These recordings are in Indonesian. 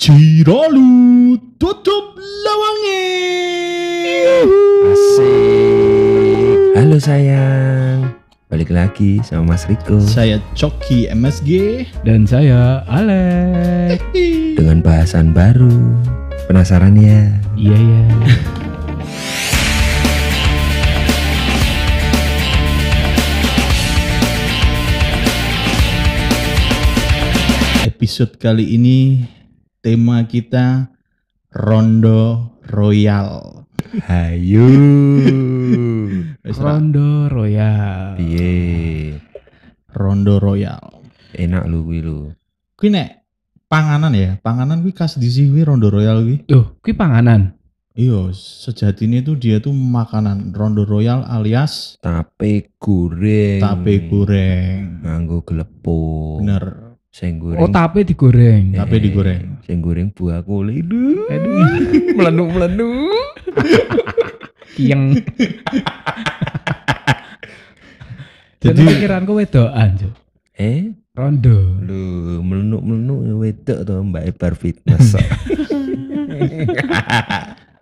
Ciralu tutup lawangnya. Asik. Halo sayang. Balik lagi sama Mas Riko Saya Coki MSG. Dan saya Alek. dengan bahasan baru. Penasaran ya? Iya ya. Episode kali ini tema kita Rondo Royal. Hayu. Rondo Royal. Piye? Rondo Royal. Enak lu kuwi lu. Kuwi nek panganan ya, panganan kuwi khas di sini Rondo Royal kuwi. Tuh, kui panganan. Iya, sejatinya itu dia tuh makanan Rondo Royal alias Tape goreng. tape goreng. Nganggo glepung. Bener, Sing Oh, goreng. tape digoreng. tape Eh, digoreng. Sing goreng buah kulit. Aduh. Aduh. Melenu-melenu. Kieng. Jadi pikiranku wedokan, Cuk. Eh? Rondo. Lu melenu-melenu wedok to Mbak Bar Fitness.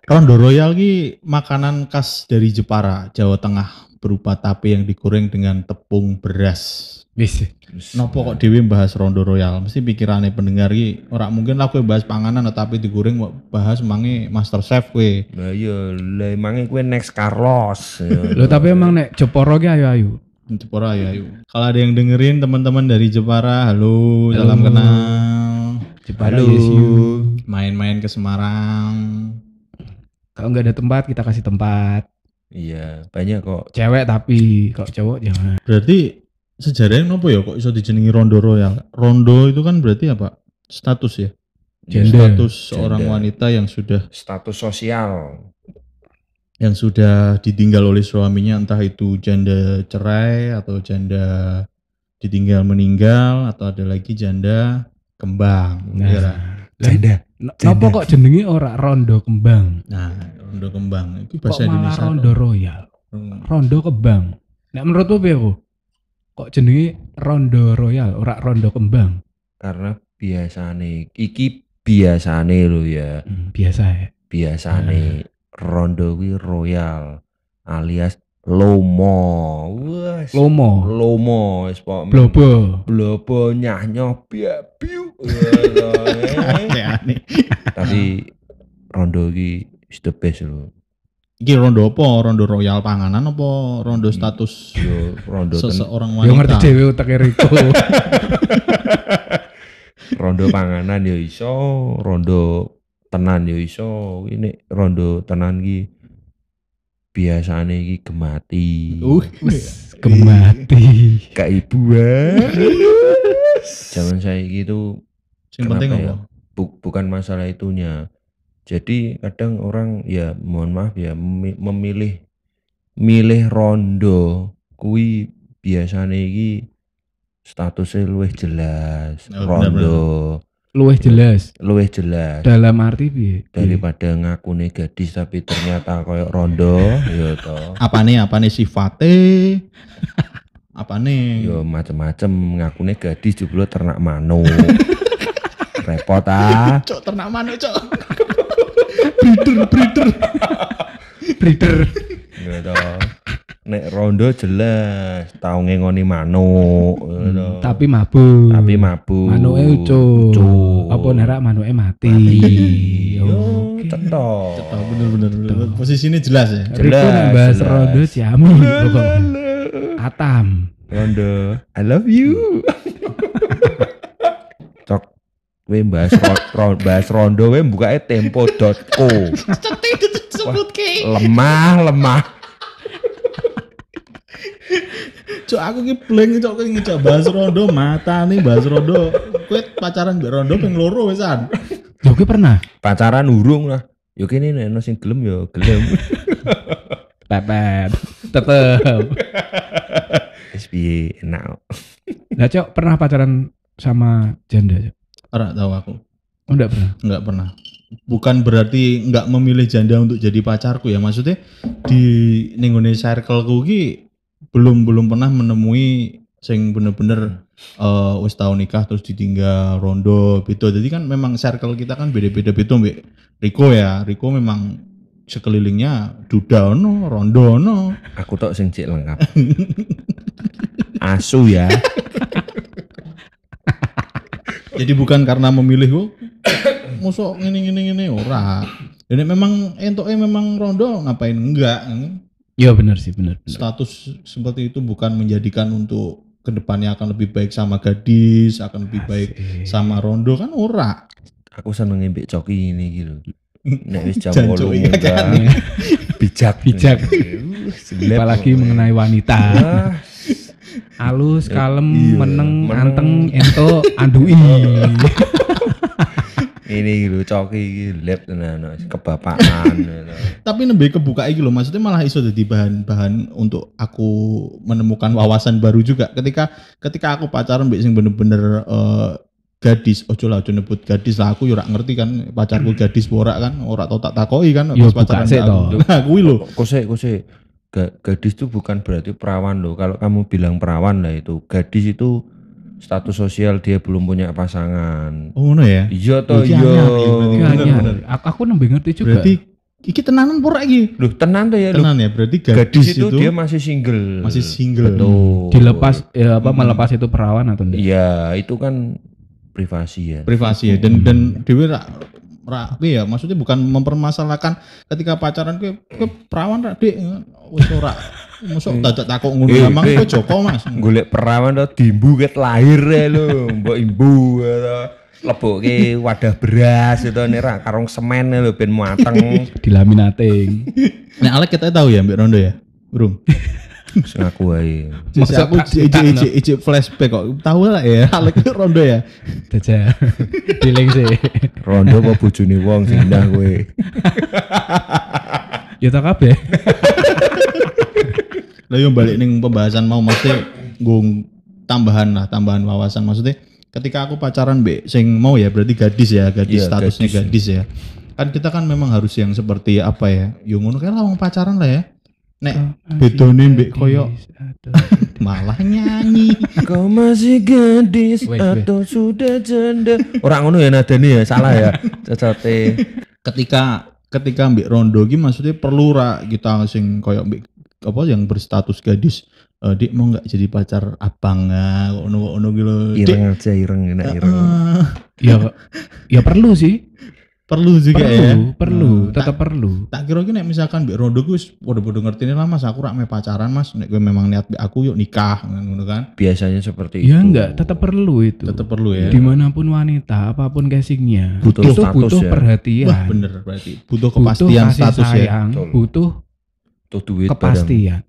Rondo Royal ki makanan khas dari Jepara, Jawa Tengah berupa tape yang digoreng dengan tepung beras. Wis. Nopo kok Dewi bahas Rondo Royal? Mesti pikirannya pendengar ki ora mungkin lah kowe bahas panganan tapi digoreng kok bahas mangi Master Chef kowe. Lah iya, lah emange kowe next Carlos. Lo tapi emang nek Jeporo ki ayu-ayu. Jepara ya yuk. Kalau ada yang dengerin teman-teman dari Jepara, halo, Halo. salam kenal. Jepara Halo. yes. Main-main ke Semarang. Kalau nggak ada tempat kita kasih tempat. Iya, banyak kok. Cewek tapi kalau cowok jangan. Berarti sejarahnya nopo ya kok iso dijenengi Rondo Royal? Rondo itu kan berarti apa? Status ya? Gender. Status seorang Gender. wanita yang sudah Status sosial. yang sudah ditinggal oleh suaminya entah itu janda cerai atau janda ditinggal meninggal atau ada lagi janda kembang. Nah. ya, Ra? Janda. Nopo kok jenenge ora rondo kembang? Nah, rondo kembang itu Kok bahasa malah Indonesia. rondo royal? Hmm. Rondo kembang. Nek menurutmu piye? Kok jenenge rondo royal ora rondo kembang? Karena biasane iki biasane lo ya. Hmm, biasa ya. Biasane rondo kuwi royal alias lomo. Wes. Lomo, Lomo wis pokoknya. blobo. Blobo nyahnyo biabiu. Aneh-aneh. Tapi rondo iki is the best lho. Iki rondo apa? Rondo royal panganan apa rondo Hmm. status Yo rondo seseorang Yo wanita? ngerti dhewe uteke Riko. rondo panganan ya iso, rondo tenan ya iso. Ini rondo tenan ki biasane iki gemati. Uh, kemati. Kak Ibu Zaman saya gitu sing Kenapa penting ya? apa? bu- bukan masalah itunya. Jadi kadang orang ya mohon maaf ya memi- memilih milih rondo kui biasanya iki statusnya luwih jelas. Oh, rondo Luwih jelas. luwih jelas Dalam arti piye? daripada ngakune gadis tapi ternyata koyok rondo ya toh. Apa nih? Apa nih apa nih? Yo macem-macem ngakune gadis juga ternak manuk. Repot ah. Cok ternak manuk cok. Breeder. Ya toh. Nek rondo jelas tau ngengoni manuk. ya Hmm, toh. tapi mabuk. tapi mabuk. Manuke. Ucul. Apa nerak manuke mati. Mati. Yo, Yo, oke. cetok. Oh, bener bener bener. Posisinya jelas ya. Riko Jelas, nek bahas jelas. rondo jamu pokok. Atam. Rondo, I love you. Cok, we bahas ro- ro- bahas rondo we bukae tempo.co. Cetik disebut ke. Lemah, lemah. Cok aku ki blank cok kowe ngejak bahas rondo mata nih bahas rondo. Kowe pacaran mbek rondo ping loro wisan. Yo ki pernah Pacaran urung lah. Yo kene nek sing gelem yo gelem. pepet. Tetep. Piye enak. Lah Cok pernah pacaran sama janda, Cok? Ora tahu aku. Oh enggak pernah. Enggak pernah. Bukan berarti enggak memilih janda untuk jadi pacarku ya. Maksudnya di ninggone circleku ki belum belum pernah menemui sing bener-bener eh wis tau nikah terus ditinggal rondo beda jadi kan memang circle kita kan beda-beda beda mbak Riko ya Riko memang sekelilingnya duda ono rondo ono Aku tok sing cek lengkap. Asu ya. jadi bukan karena memilih oh, musuh ngene ngene ngene ora jadi memang entoknya memang rondo ngapain enggak Iya benar sih, benar. status seperti itu bukan menjadikan untuk ke depannya akan lebih baik sama gadis akan lebih baik Asik. sama rondo kan ora Aku seneng mbek coki ini gitu. Nek wis jam Jancuk 8 iya munggah, kan. bijak. Bijak. Apalagi mengenai wanita. Halus, kalem, Iya, meneng, meneng. anteng, ento, andui. ini gitu coki iki lep tenan kebapaan. gitu. tapi nembe kebuka iki loh maksudnya malah iso jadi bahan-bahan untuk aku menemukan wawasan baru juga ketika ketika aku pacaran mbek sing bener-bener eh, gadis ojo lah ojo nyebut gadis lah aku yo ora ngerti kan pacarku gadis ora kan ora tau tak takoi kan Yo, buka pacaran toh. nah kuwi lho Kose kose Ga- gadis itu bukan berarti perawan loh. Kalau kamu bilang perawan lah itu gadis itu status sosial dia belum punya pasangan. oh ngono ya Iya toh Berarti iya. ya, berarti. Iya, Bener, bener. Aku, aku nembe ngerti juga. berarti iki tenanan pura iki Loh tenan tuh ya. Loh, tenan ya berarti gadis, gadis itu, itu, dia masih single. masih single Betul. dilepas ya apa Hmm. melepas itu perawan atau enggak? Iya, itu kan privasi ya. privasi ya dan dan dewe ra, ra piye ya maksudnya bukan mempermasalahkan ketika pacaran ke ke perawan ra dik wis ora mosok dadak takok ngono Eh, emang eh. kowe Joko Mas Golek perawan to dimbu ket lahir ya lho, mbok imbu to. Lebokke wadah beras itu nek ra karung semen lho ben mateng. Dilaminating. nah Alek kita tahu ya Mbak Rondo ya Burung Sing aku wae. Jadi Masa aku ijik flashback kok tahu lah ya Alek Rondo ya Jaja. Diling sih. Rondo apa bojone wong sing indah kowe. Ya tak kabeh. lah yo balik ning pembahasan mau mesti nggung tambahan lah tambahan wawasan maksudnya ketika aku pacaran Mbak sing mau ya berarti gadis ya gadis Iya, statusnya gadis. gadis, ya kan kita kan memang harus yang seperti apa ya yo ngono kan lawang pacaran lah ya nek bedone mbek koyo malah nyanyi Kau masih gadis atau sudah janda? Orang ngono ya nadane ya, salah ya. Cocote. ketika ketika mbek rondo ki maksudnya perlu ra kita sing koyo mbek apa yang berstatus gadis eh, dik mau nggak jadi pacar abang ah ono ono gitu Ireng aja ireng enak ireng. Ya ya perlu sih. Perlu juga Perlu, ya perlu, Hmm, tetap perlu. tak kira nek misalkan mbek rondo ku wis podo-podo ngerti lah mas aku rak me pacaran mas nek gue memang niat aku yuk nikah kan ngono kan Biasanya seperti Ya itu. enggak, tetap perlu itu. tetap perlu ya Di mana pun wanita, apa pun casingnya, Butuh itu status butuh ya. perhatian. wah bener berarti butuh butuh kepastian kasih status ya sayang, Betul. butuh Tuh duit kepastian.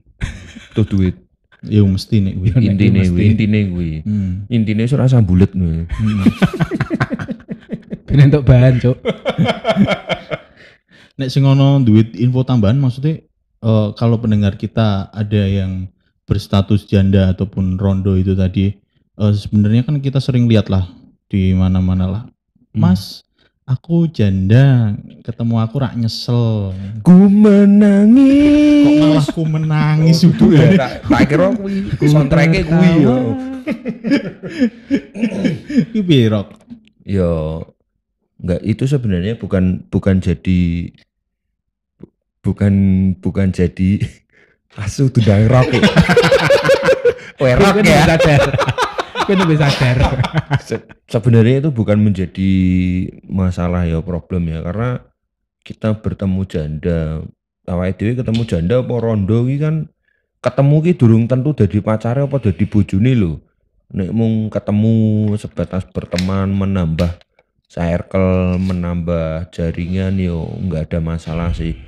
Tuh duit. ya mesti nih gue Ya, Intine mesti. kuwi, intine kuwi. hmm. Intine ora usah bulet kuwi. Ini untuk bahan, Cuk. nek sing ono duit info tambahan maksudnya eh, kalau pendengar kita ada yang berstatus janda ataupun rondo itu tadi eh, sebenarnya kan kita sering lihat lah di mana-mana lah Hmm. mas aku janda ketemu aku rak nyesel Ku menangis. kok malah aku menangis Oh, udah ya, tak tak kira kuwi soundtrack-e kuwi yo. Iki piye, Rok? Yo enggak itu sebenarnya bukan bukan jadi bu- bukan bukan jadi asu rock. Kowe rock Kowe ya. sadar. Kowe bisa sadar. Se- sebenarnya itu bukan menjadi masalah ya problem ya karena kita bertemu janda awake dhewe ketemu janda apa rondo iki kan ketemu ki durung tentu dadi pacare apa dadi bojone lho nek mung ketemu sebatas berteman menambah circle menambah jaringan yo nggak ada masalah sih.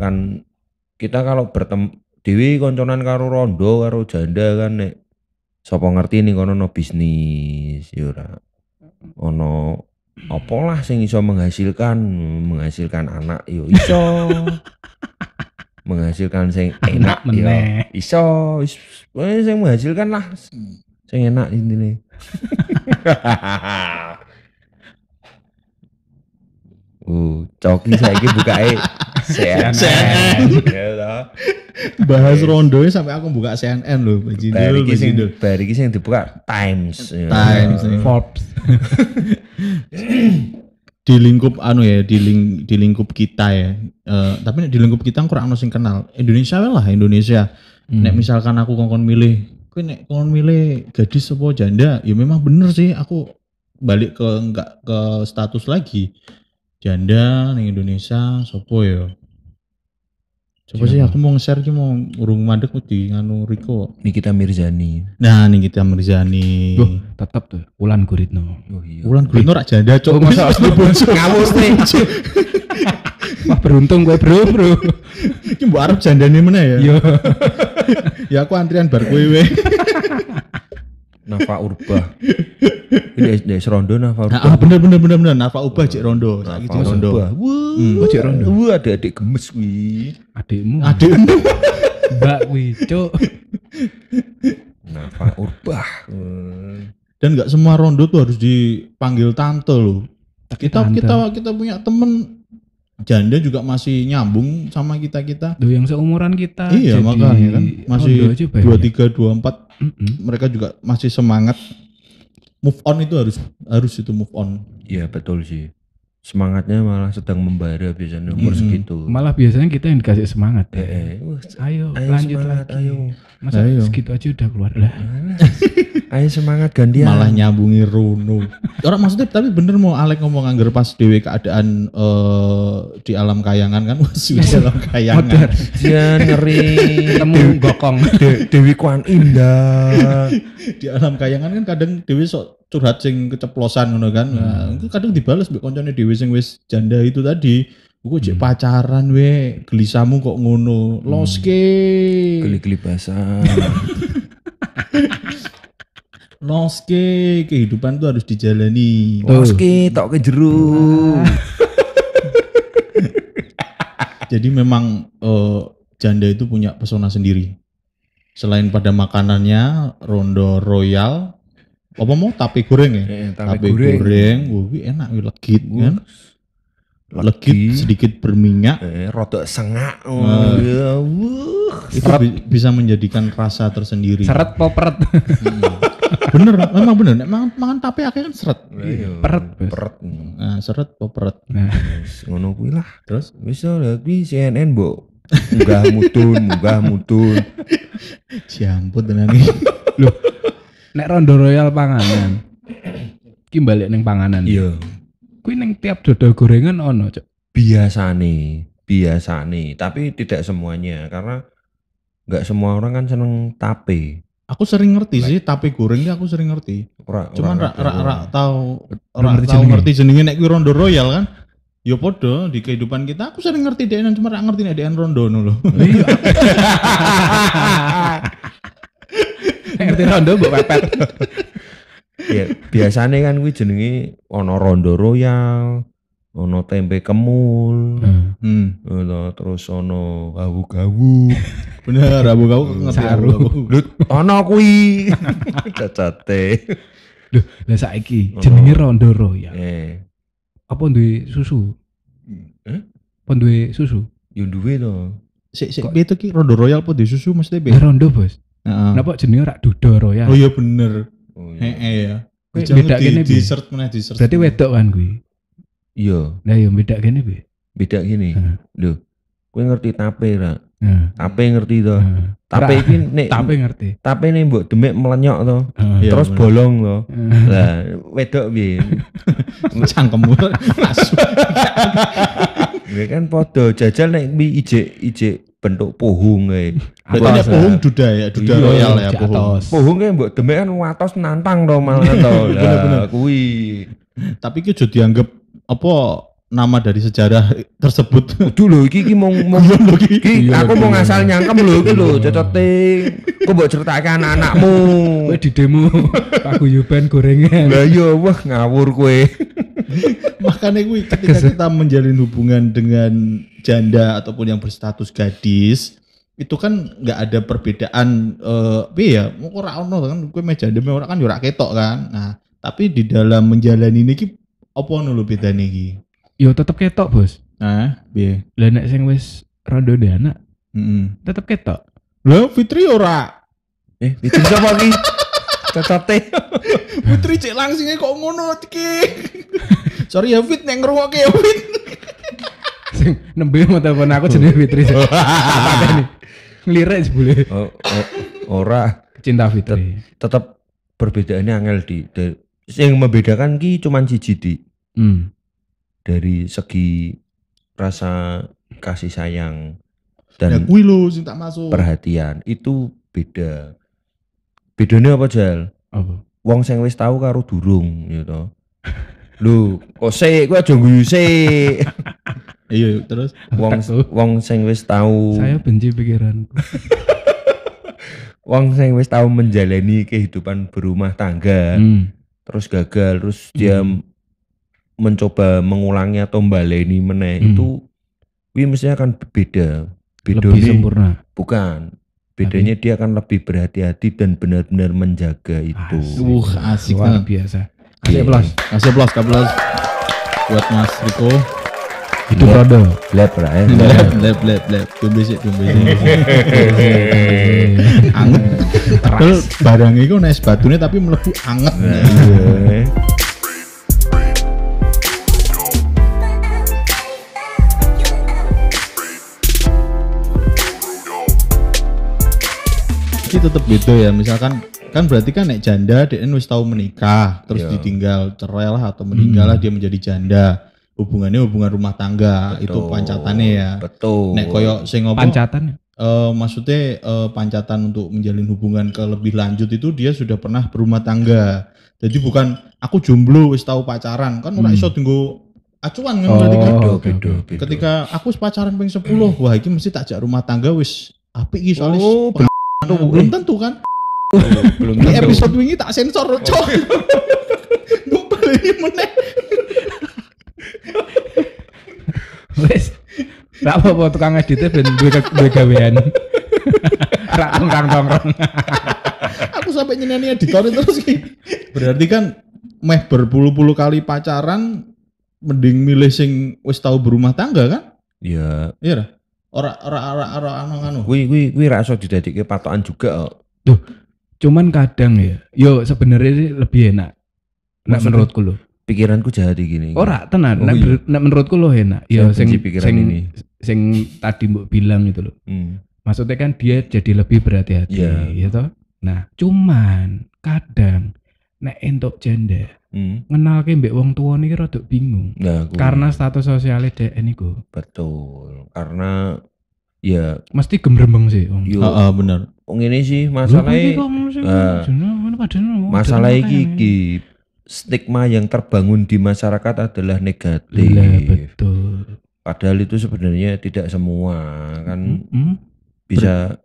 Kan kita kalau bertemu dewi konconan karo rondo karo janda kan nek sapa ngerti nih kono no bisnis ya ora? Ono apa lah sing iso menghasilkan menghasilkan anak yo iso. Menghasilkan sing enak yo iso. Wis sing menghasilkan lah. Sing enak intine Uh, coki saiki bukae CNN. CNN. Ya toh. Bahas rondo sampai aku buka CNN loh, bajinul, Bar iki sing bajinul. bar iki sing dibuka Times. ya. Times, ya. Forbes. di lingkup anu ya di ling, di lingkup kita ya Eh, tapi nek di lingkup kita kurang ono sing kenal Indonesia wae lah Indonesia Hmm. nek misalkan aku kongkon milih kowe nek kongkon milih gadis apa janda ya memang bener sih aku balik ke enggak ke status lagi janda ning Indonesia sopo ya Coba sih aku mau nge-share ki mau urung mandek di nganu Riko. Nikita Mirzani. Nah, nih kita Mirzani. Duh, tetap tuh Ulan Guritno. Oh iya. Wulan Guritno rak janda, Cok. Oh, masa ngawur nih. Wah beruntung gue bro bro. Iki mbok arep jandane meneh ya. Yo. Ya aku antrian bar kowe we. Nafa Urbah. Ini dari Serondo Nafa Urbah. Ah, bener bener bener bener. Nafa ubah cek rondo. Saiki Nafa cek rondo. Wah, Hmm. Cik Rondo. Wah, adik-adik gemes kuwi. Adikmu. Adik Mbak wi, cuk. Nafa Urbah. Hmm. dan nggak semua rondo tuh harus dipanggil tante loh. Kita Tante. kita kita punya temen janda juga masih nyambung sama kita kita. Tuh yang seumuran kita. iya jadi makanya kan rondo masih banyak. dua tiga dua empat mereka juga masih semangat. Move on itu harus harus itu move on. Iya betul sih. Semangatnya malah sedang membara biasanya umur Hmm. segitu. Malah biasanya kita yang dikasih semangat. Eh, eh. Ayo, ayo lanjut semangat, lagi. ayo. Masa Ayo. segitu aja udah keluar lah. Ayo semangat gantian. Malah nyambungi Rono. Orang maksudnya tapi bener mau Alek ngomong anggar pas dewe keadaan eh, di alam kayangan kan sudah di alam kayangan. Modern. Jangan ngeri. Ketemu gokong. De- Dewi Kwan Indah. di alam kayangan kan kadang dewe sok curhat sing keceplosan ngono kan. Nah, itu kadang dibales mbek koncone dewe sing wis janda itu tadi. Gue cek pacaran we, gelisahmu kok ngono. Loske. Geli-geli basah. Loske, kehidupan tuh harus dijalani. Oke, tok ke jeruk. Jadi memang eh, janda itu punya pesona sendiri. Selain pada makanannya, rondo royal, apa mau tape goreng ya? Eh, Tape, goreng, wah, wih, enak, wih, legit kan? Legit, sedikit berminyak. Eh, rodok sengak. Oh, Nah. Itu bi- bisa menjadikan rasa tersendiri. Seret poperet. bener, memang bener. Nek mangan, mangan tape akhirnya kan seret. Ayo, Peret, Bos. Peret. Nah, seret poperet. Nah, Ngono kuwi lah. Terus Bisa kuwi CNN, Mbok. Munggah mutun, munggah mutun. jamput tenan iki. nek rondo royal panganan. Ki balik ning panganan. Iya. Kuwi ning tiap dodol gorengan ono, Cuk. biasane biasane tapi tidak semuanya karena nggak semua orang kan seneng tape Aku sering ngerti sih tape goreng ini aku sering ngerti. Ora- Cuman rak rak rak tahu rak ngerti tahu ngerti jenenge nek kuwi rondo royal kan. Ya podo di kehidupan kita aku sering ngerti DN cuma rak ngerti nek DN rondo lho. Iya. Ngerti rondo mbok pepet. ya biasane kan kuwi jenenge ana rondo royal ana tempe kemul Hmm. ngono, terus ana gawuk-gawuk Bener, Abu kau ngerti Saru. Lut, ana kuwi cacate Loh, lah saiki Ono. jenenge rondo royal. eh Apa duwe susu? Eh? Apa duwe susu? yo duwe to Sik sik piye to ki rondo royal apa di susu mesti piye? rondo, Bos. Heeh. Kenapa jenenge rak dudo royal? Oh iya bener. oh, Heeh iya. ya. Kowe Dijamu bedakene di piye? dessert meneh dessert. Berarti wedok kan kuwi. Iya Lah iya beda kene piye? beda gini Heeh. lho kowe ngerti tape ra Heeh. tape ngerti to tape iki nek Tape ngerti. tape nih mbok demek melenyok to. Iya, terus bolong to lah wedok piye cangkemmu asu. ya kan podo jajal nek ijek ijek bentuk pohung kae Atos, pohong lah. duda ya, duda Iya, royal ya atas. pohung kae mbok demek kan watos nantang to malah to lah kuwi Tapi juga dianggap apa nama dari sejarah tersebut. kudu lho iki iki mau mau ki. iki Iya, aku mau iya. ngasal nyangkem lho iki lho cocote kok mbok ceritakan anak-anakmu Kowe di demo paguyuban gorengan. lah iya wah ngawur kowe Makanya gue ketika kita menjalin hubungan dengan janda ataupun yang berstatus gadis itu kan nggak ada perbedaan eh piye ya mau ora ono kan gue me janda me ora kan yo ora ketok kan nah tapi di dalam menjalani ini ki apa ono lho bedane iki Yo tetep ketok, Bos. nah piye Lah nek sing wis rondo anak Heeh. tetep ketok. Lho Fitri ora. Eh, itu siapa lagi? Cocote. Fitri cek langsingnya kok ngono iki. Sorry ya Fit nek ngrungokke ya Fit. Sing nembe mau telepon aku jenenge Fitri. Pateni. Ngelirik sebule. Oh, oh, ora Cinta Fitri. tetap perbedaannya angel di, yang membedakan ki cuman siji di Hmm. dari segi rasa kasih sayang Ya dan lho sing tak masuk. perhatian itu beda. Bedanya apa Jal? Apa? Wong sing wis tahu karo durung gitu. Lho, kok sik kowe aja guyu sik. Iya terus Wong wong sing wis tahu Saya benci pikiranku. wong sing wis tahu menjalani kehidupan berumah tangga Hmm. Terus gagal terus dia Hmm. mencoba mengulangi atau baleni meneh Hmm. itu wi mestinya akan beda. Lebih Bedanya sempurna. bukan. Bedanya dia akan lebih berhati-hati dan benar-benar menjaga itu. Asik. Wah, asik Luar biasa. Iya. Asik plus. Kasih plus, plus buat Mas Riko. Itu Rodo. Lep lah ya. Lep, lep, lep, lep. Dombe sik, dombe sik. Anget. Padahal barang itu nek batune tapi mlebu anget. Nah, iya. Tetep beda ya. Misalkan kan berarti kan nek janda dia wis tahu menikah terus Iya. ditinggal cerai lah atau meninggal lah dia menjadi janda. Hubungannya hubungan rumah tangga itu Betul. pancatannya ya. Betul. Nek koyo sing ngopo Pancatan. eh, maksudnya eh, pancatan untuk menjalin hubungan ke lebih lanjut itu dia sudah pernah berumah tangga. Jadi bukan aku jomblo wis tahu pacaran kan ora Hmm. iso tunggu acuan kan Oh, berarti kan. Beda. Ketika aku pacaran ping 10, wah iki mesti tak jak rumah tangga wis apik iki soalnya Oh, belum, belum tentu kan. belum Ini tentu. episode wingi tak sensor cok. Mbok beli meneh. Wes. Gak apa-apa tukang editnya ben duwe duwe gawean. Rak tongkrong-tongkrong. Aku sampai nyeneni editor terus ki. Berarti kan meh berpuluh-puluh kali pacaran mending milih sing wis tahu berumah tangga kan? Ya, Iya ora? Ora ora ora ora anu anu. kuwi kuwi kuwi ra iso didadike patokan juga. kok. Cuman kadang ya, yo sebenarnya lebih enak. Maksudnya? menurutku loh. Pikiranku jahat gini. Ora tenan, Oh, nek, iya. menurutku loh enak. Saya sing pikiran sing ini. sing tadi mbok bilang itu loh. Hmm. Maksudnya kan dia jadi lebih berhati-hati, Iya. ya toh? Nah, cuman kadang nek entuk janda Hmm. ngenalke mbek wong tua niki rada bingung. Nah. Karena status sosialnya dhek niku betul. Karena ya mesti gembrembeng sih wong. yo Heeh bener. ngene sih Lho, kok iki masalahnya kok ngono sih? Nah, padahal ngono, masalah iki stigma yang terbangun di masyarakat adalah negatif. Lah betul. Padahal itu sebenarnya tidak semua kan Hmm? bisa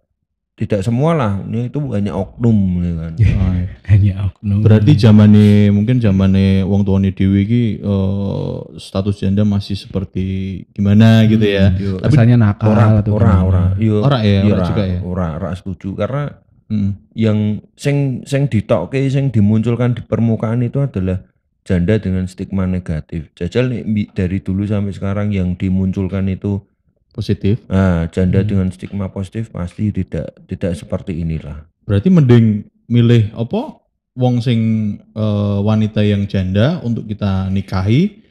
tidak semua lah. Ini itu hanya oknum ya kan. Oh, iya. Hanya oknum. Berarti zamane mungkin zamane wong tuane dhewe iki eh, status janda masih seperti gimana gitu ya. Yo, rasanya nakal ora atau ora gimana? ora. Yo, Ora ya, yo, ora juga ya. Ora, ora setuju karena Mm. yang sing sing ditokke sing dimunculkan di permukaan itu adalah janda dengan stigma negatif. Jajal nih dari dulu sampai sekarang yang dimunculkan itu Positif. nah janda Hmm. dengan stigma positif pasti tidak tidak seperti inilah. Berarti mending milih apa? Wong sing eh, wanita yang janda untuk kita nikahi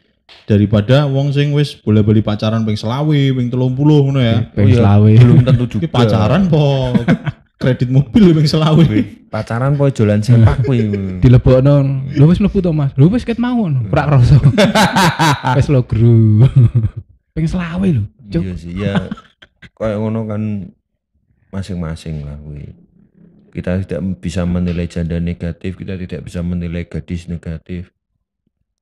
daripada wong sing wis boleh beli pacaran ping selawe, ping 30 ngono ya. Oh iya, selawe. Belum tentu juga. pacaran po kredit mobil ping selawe. Pacaran poe jalan sepak kuwi. dilebokno lho wis mlebu to Mas lho wis ket mau ora krasa wis lo gru ping selawe lho Cuk. Iya sih ya kayak ngono kan masing-masing lah kuwi. Kita tidak bisa menilai janda negatif, kita tidak bisa menilai gadis negatif.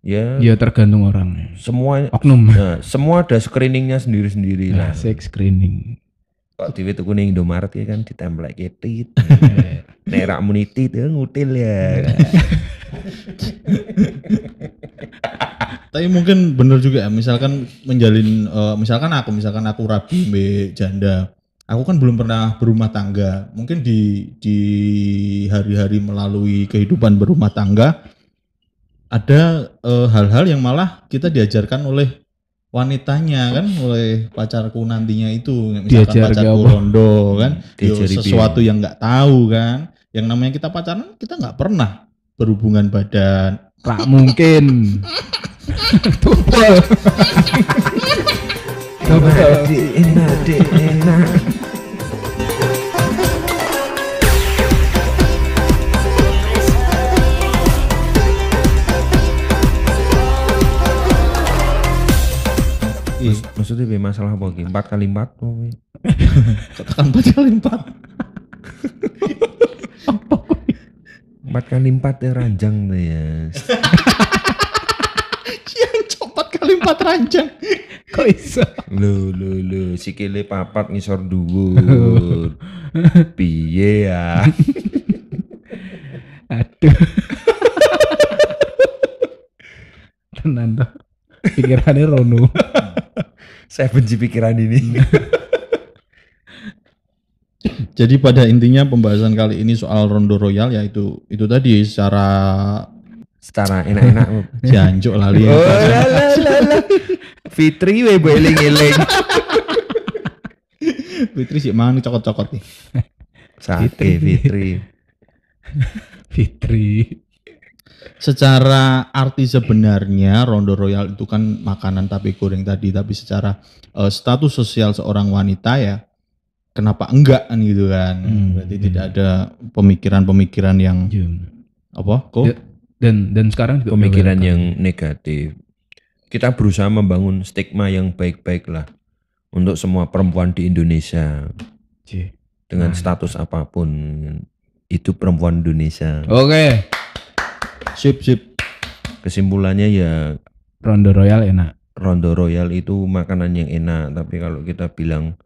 Ya, ya tergantung orangnya semua oknum nah, semua ada screeningnya sendiri-sendiri lah. asik screening Kok TV tuku ning Indomaret ya kan ditemplek ketit. Nek rak muni tit ya ngutil ya. Tapi mungkin bener juga ya, misalkan menjalin, eh, misalkan aku, misalkan aku rabi mbak janda, aku kan belum pernah berumah tangga. Mungkin di di hari-hari melalui kehidupan berumah tangga ada eh, hal-hal yang malah kita diajarkan oleh wanitanya kan oleh pacarku nantinya itu misalkan Diajar pacarku apa? rondo kan yo Diajari sesuatu yang nggak tahu kan yang namanya kita pacaran kita nggak pernah berhubungan badan Tak mungkin. Tupel. enak enak maksudnya be masalah apa ki empat kali empat apa katakan empat kali empat empat kali empat ya ranjang tuh ya yang cepat kali empat ranjang Kok iso? lo lo lo sikile papat ngisor dhuwur piye ya Aduh. Tenan. Pikirannya Rono. Saya benci pikiran ini. Jadi pada intinya pembahasan kali ini soal rondo royal yaitu itu tadi secara secara enak-enak. Janjuk lali oh la la la la. Fitri we boiling eling Fitri sih mana cokot-cokot nih. Sate Fitri. Fitri. Secara arti sebenarnya rondo royal itu kan makanan tapi goreng tadi tapi secara eh, status sosial seorang wanita ya kenapa enggak kan gitu kan Hmm, berarti iya. tidak ada pemikiran-pemikiran yang Jum. apa kok Ya. Dan dan sekarang juga pemikiran yang negatif kita berusaha membangun stigma yang baik-baik lah untuk semua perempuan di Indonesia Cie. dengan Nah. status apa pun itu perempuan Indonesia Oke, sip sip kesimpulannya ya Rondo Royal enak. rondo royal itu makanan yang enak tapi kalau kita bilang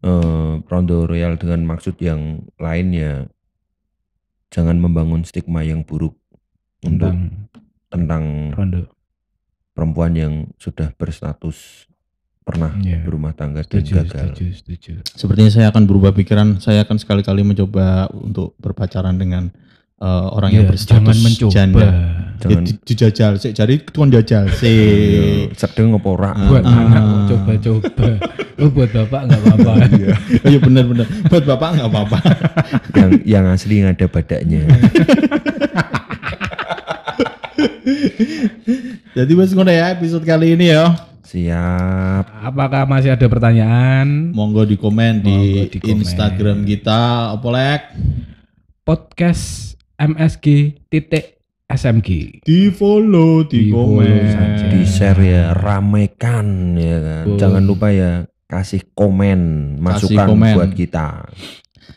eh, rondo royal dengan maksud yang lain ya jangan membangun stigma yang buruk untuk Tentang tentang Rondo. perempuan yang sudah berstatus pernah Iya. berumah tangga dan Setuju, gagal setuju, setuju. sepertinya saya akan berubah pikiran saya akan sekali-kali mencoba untuk berpacaran dengan eh, orang yang Ya, berstatus jangan mencoba. janda Jangan- ya, di- dijajal sih jadi tuan jajal Iya, sih sedeng apa ora Buat Ah. anak coba-coba. Oh, buat bapak nggak apa-apa. oh iya benar-benar buat bapak nggak apa-apa yang yang asli yang ada badaknya jadi wes ngono ya episode kali ini ya siap Apakah masih ada pertanyaan? monggo di komen di, Monggo di komen. Instagram kita apa lek Podcast MSG titik SMG. di follow di, Di follow komen saja. di share ya ramekan ya kan Betul. jangan lupa ya kasih komen masukan komen. buat kita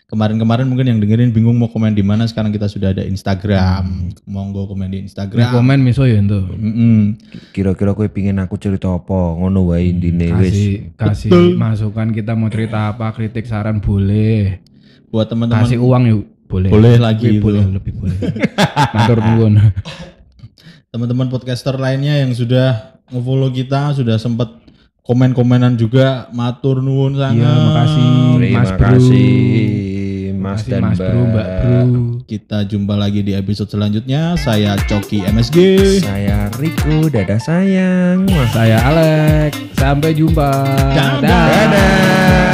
kemarin-kemarin mungkin yang dengerin bingung mau komen di mana sekarang kita sudah ada Instagram monggo komen di Nah, Instagram komen miso ya itu. Mm-mm. kira-kira kowe pingin aku cerita apa ngono wae intine wis Kasih kasih Betul. masukan kita mau cerita apa, kritik saran boleh. buat teman-teman Kasih uang yuk boleh. Boleh lagi itu. boleh lebih boleh. Matur nuwun. teman-teman podcaster lainnya yang sudah nge-follow kita sudah sempat komen-komenan juga matur nuwun sangat Iya, makasih. terima Mas Bro. kasih Mas Makasih, dan Mas Bro, Mbak Bro. kita jumpa lagi di episode selanjutnya saya Coki MSG saya Riko dadah sayang. Saya Alex. Sampai jumpa. Dadah. dadah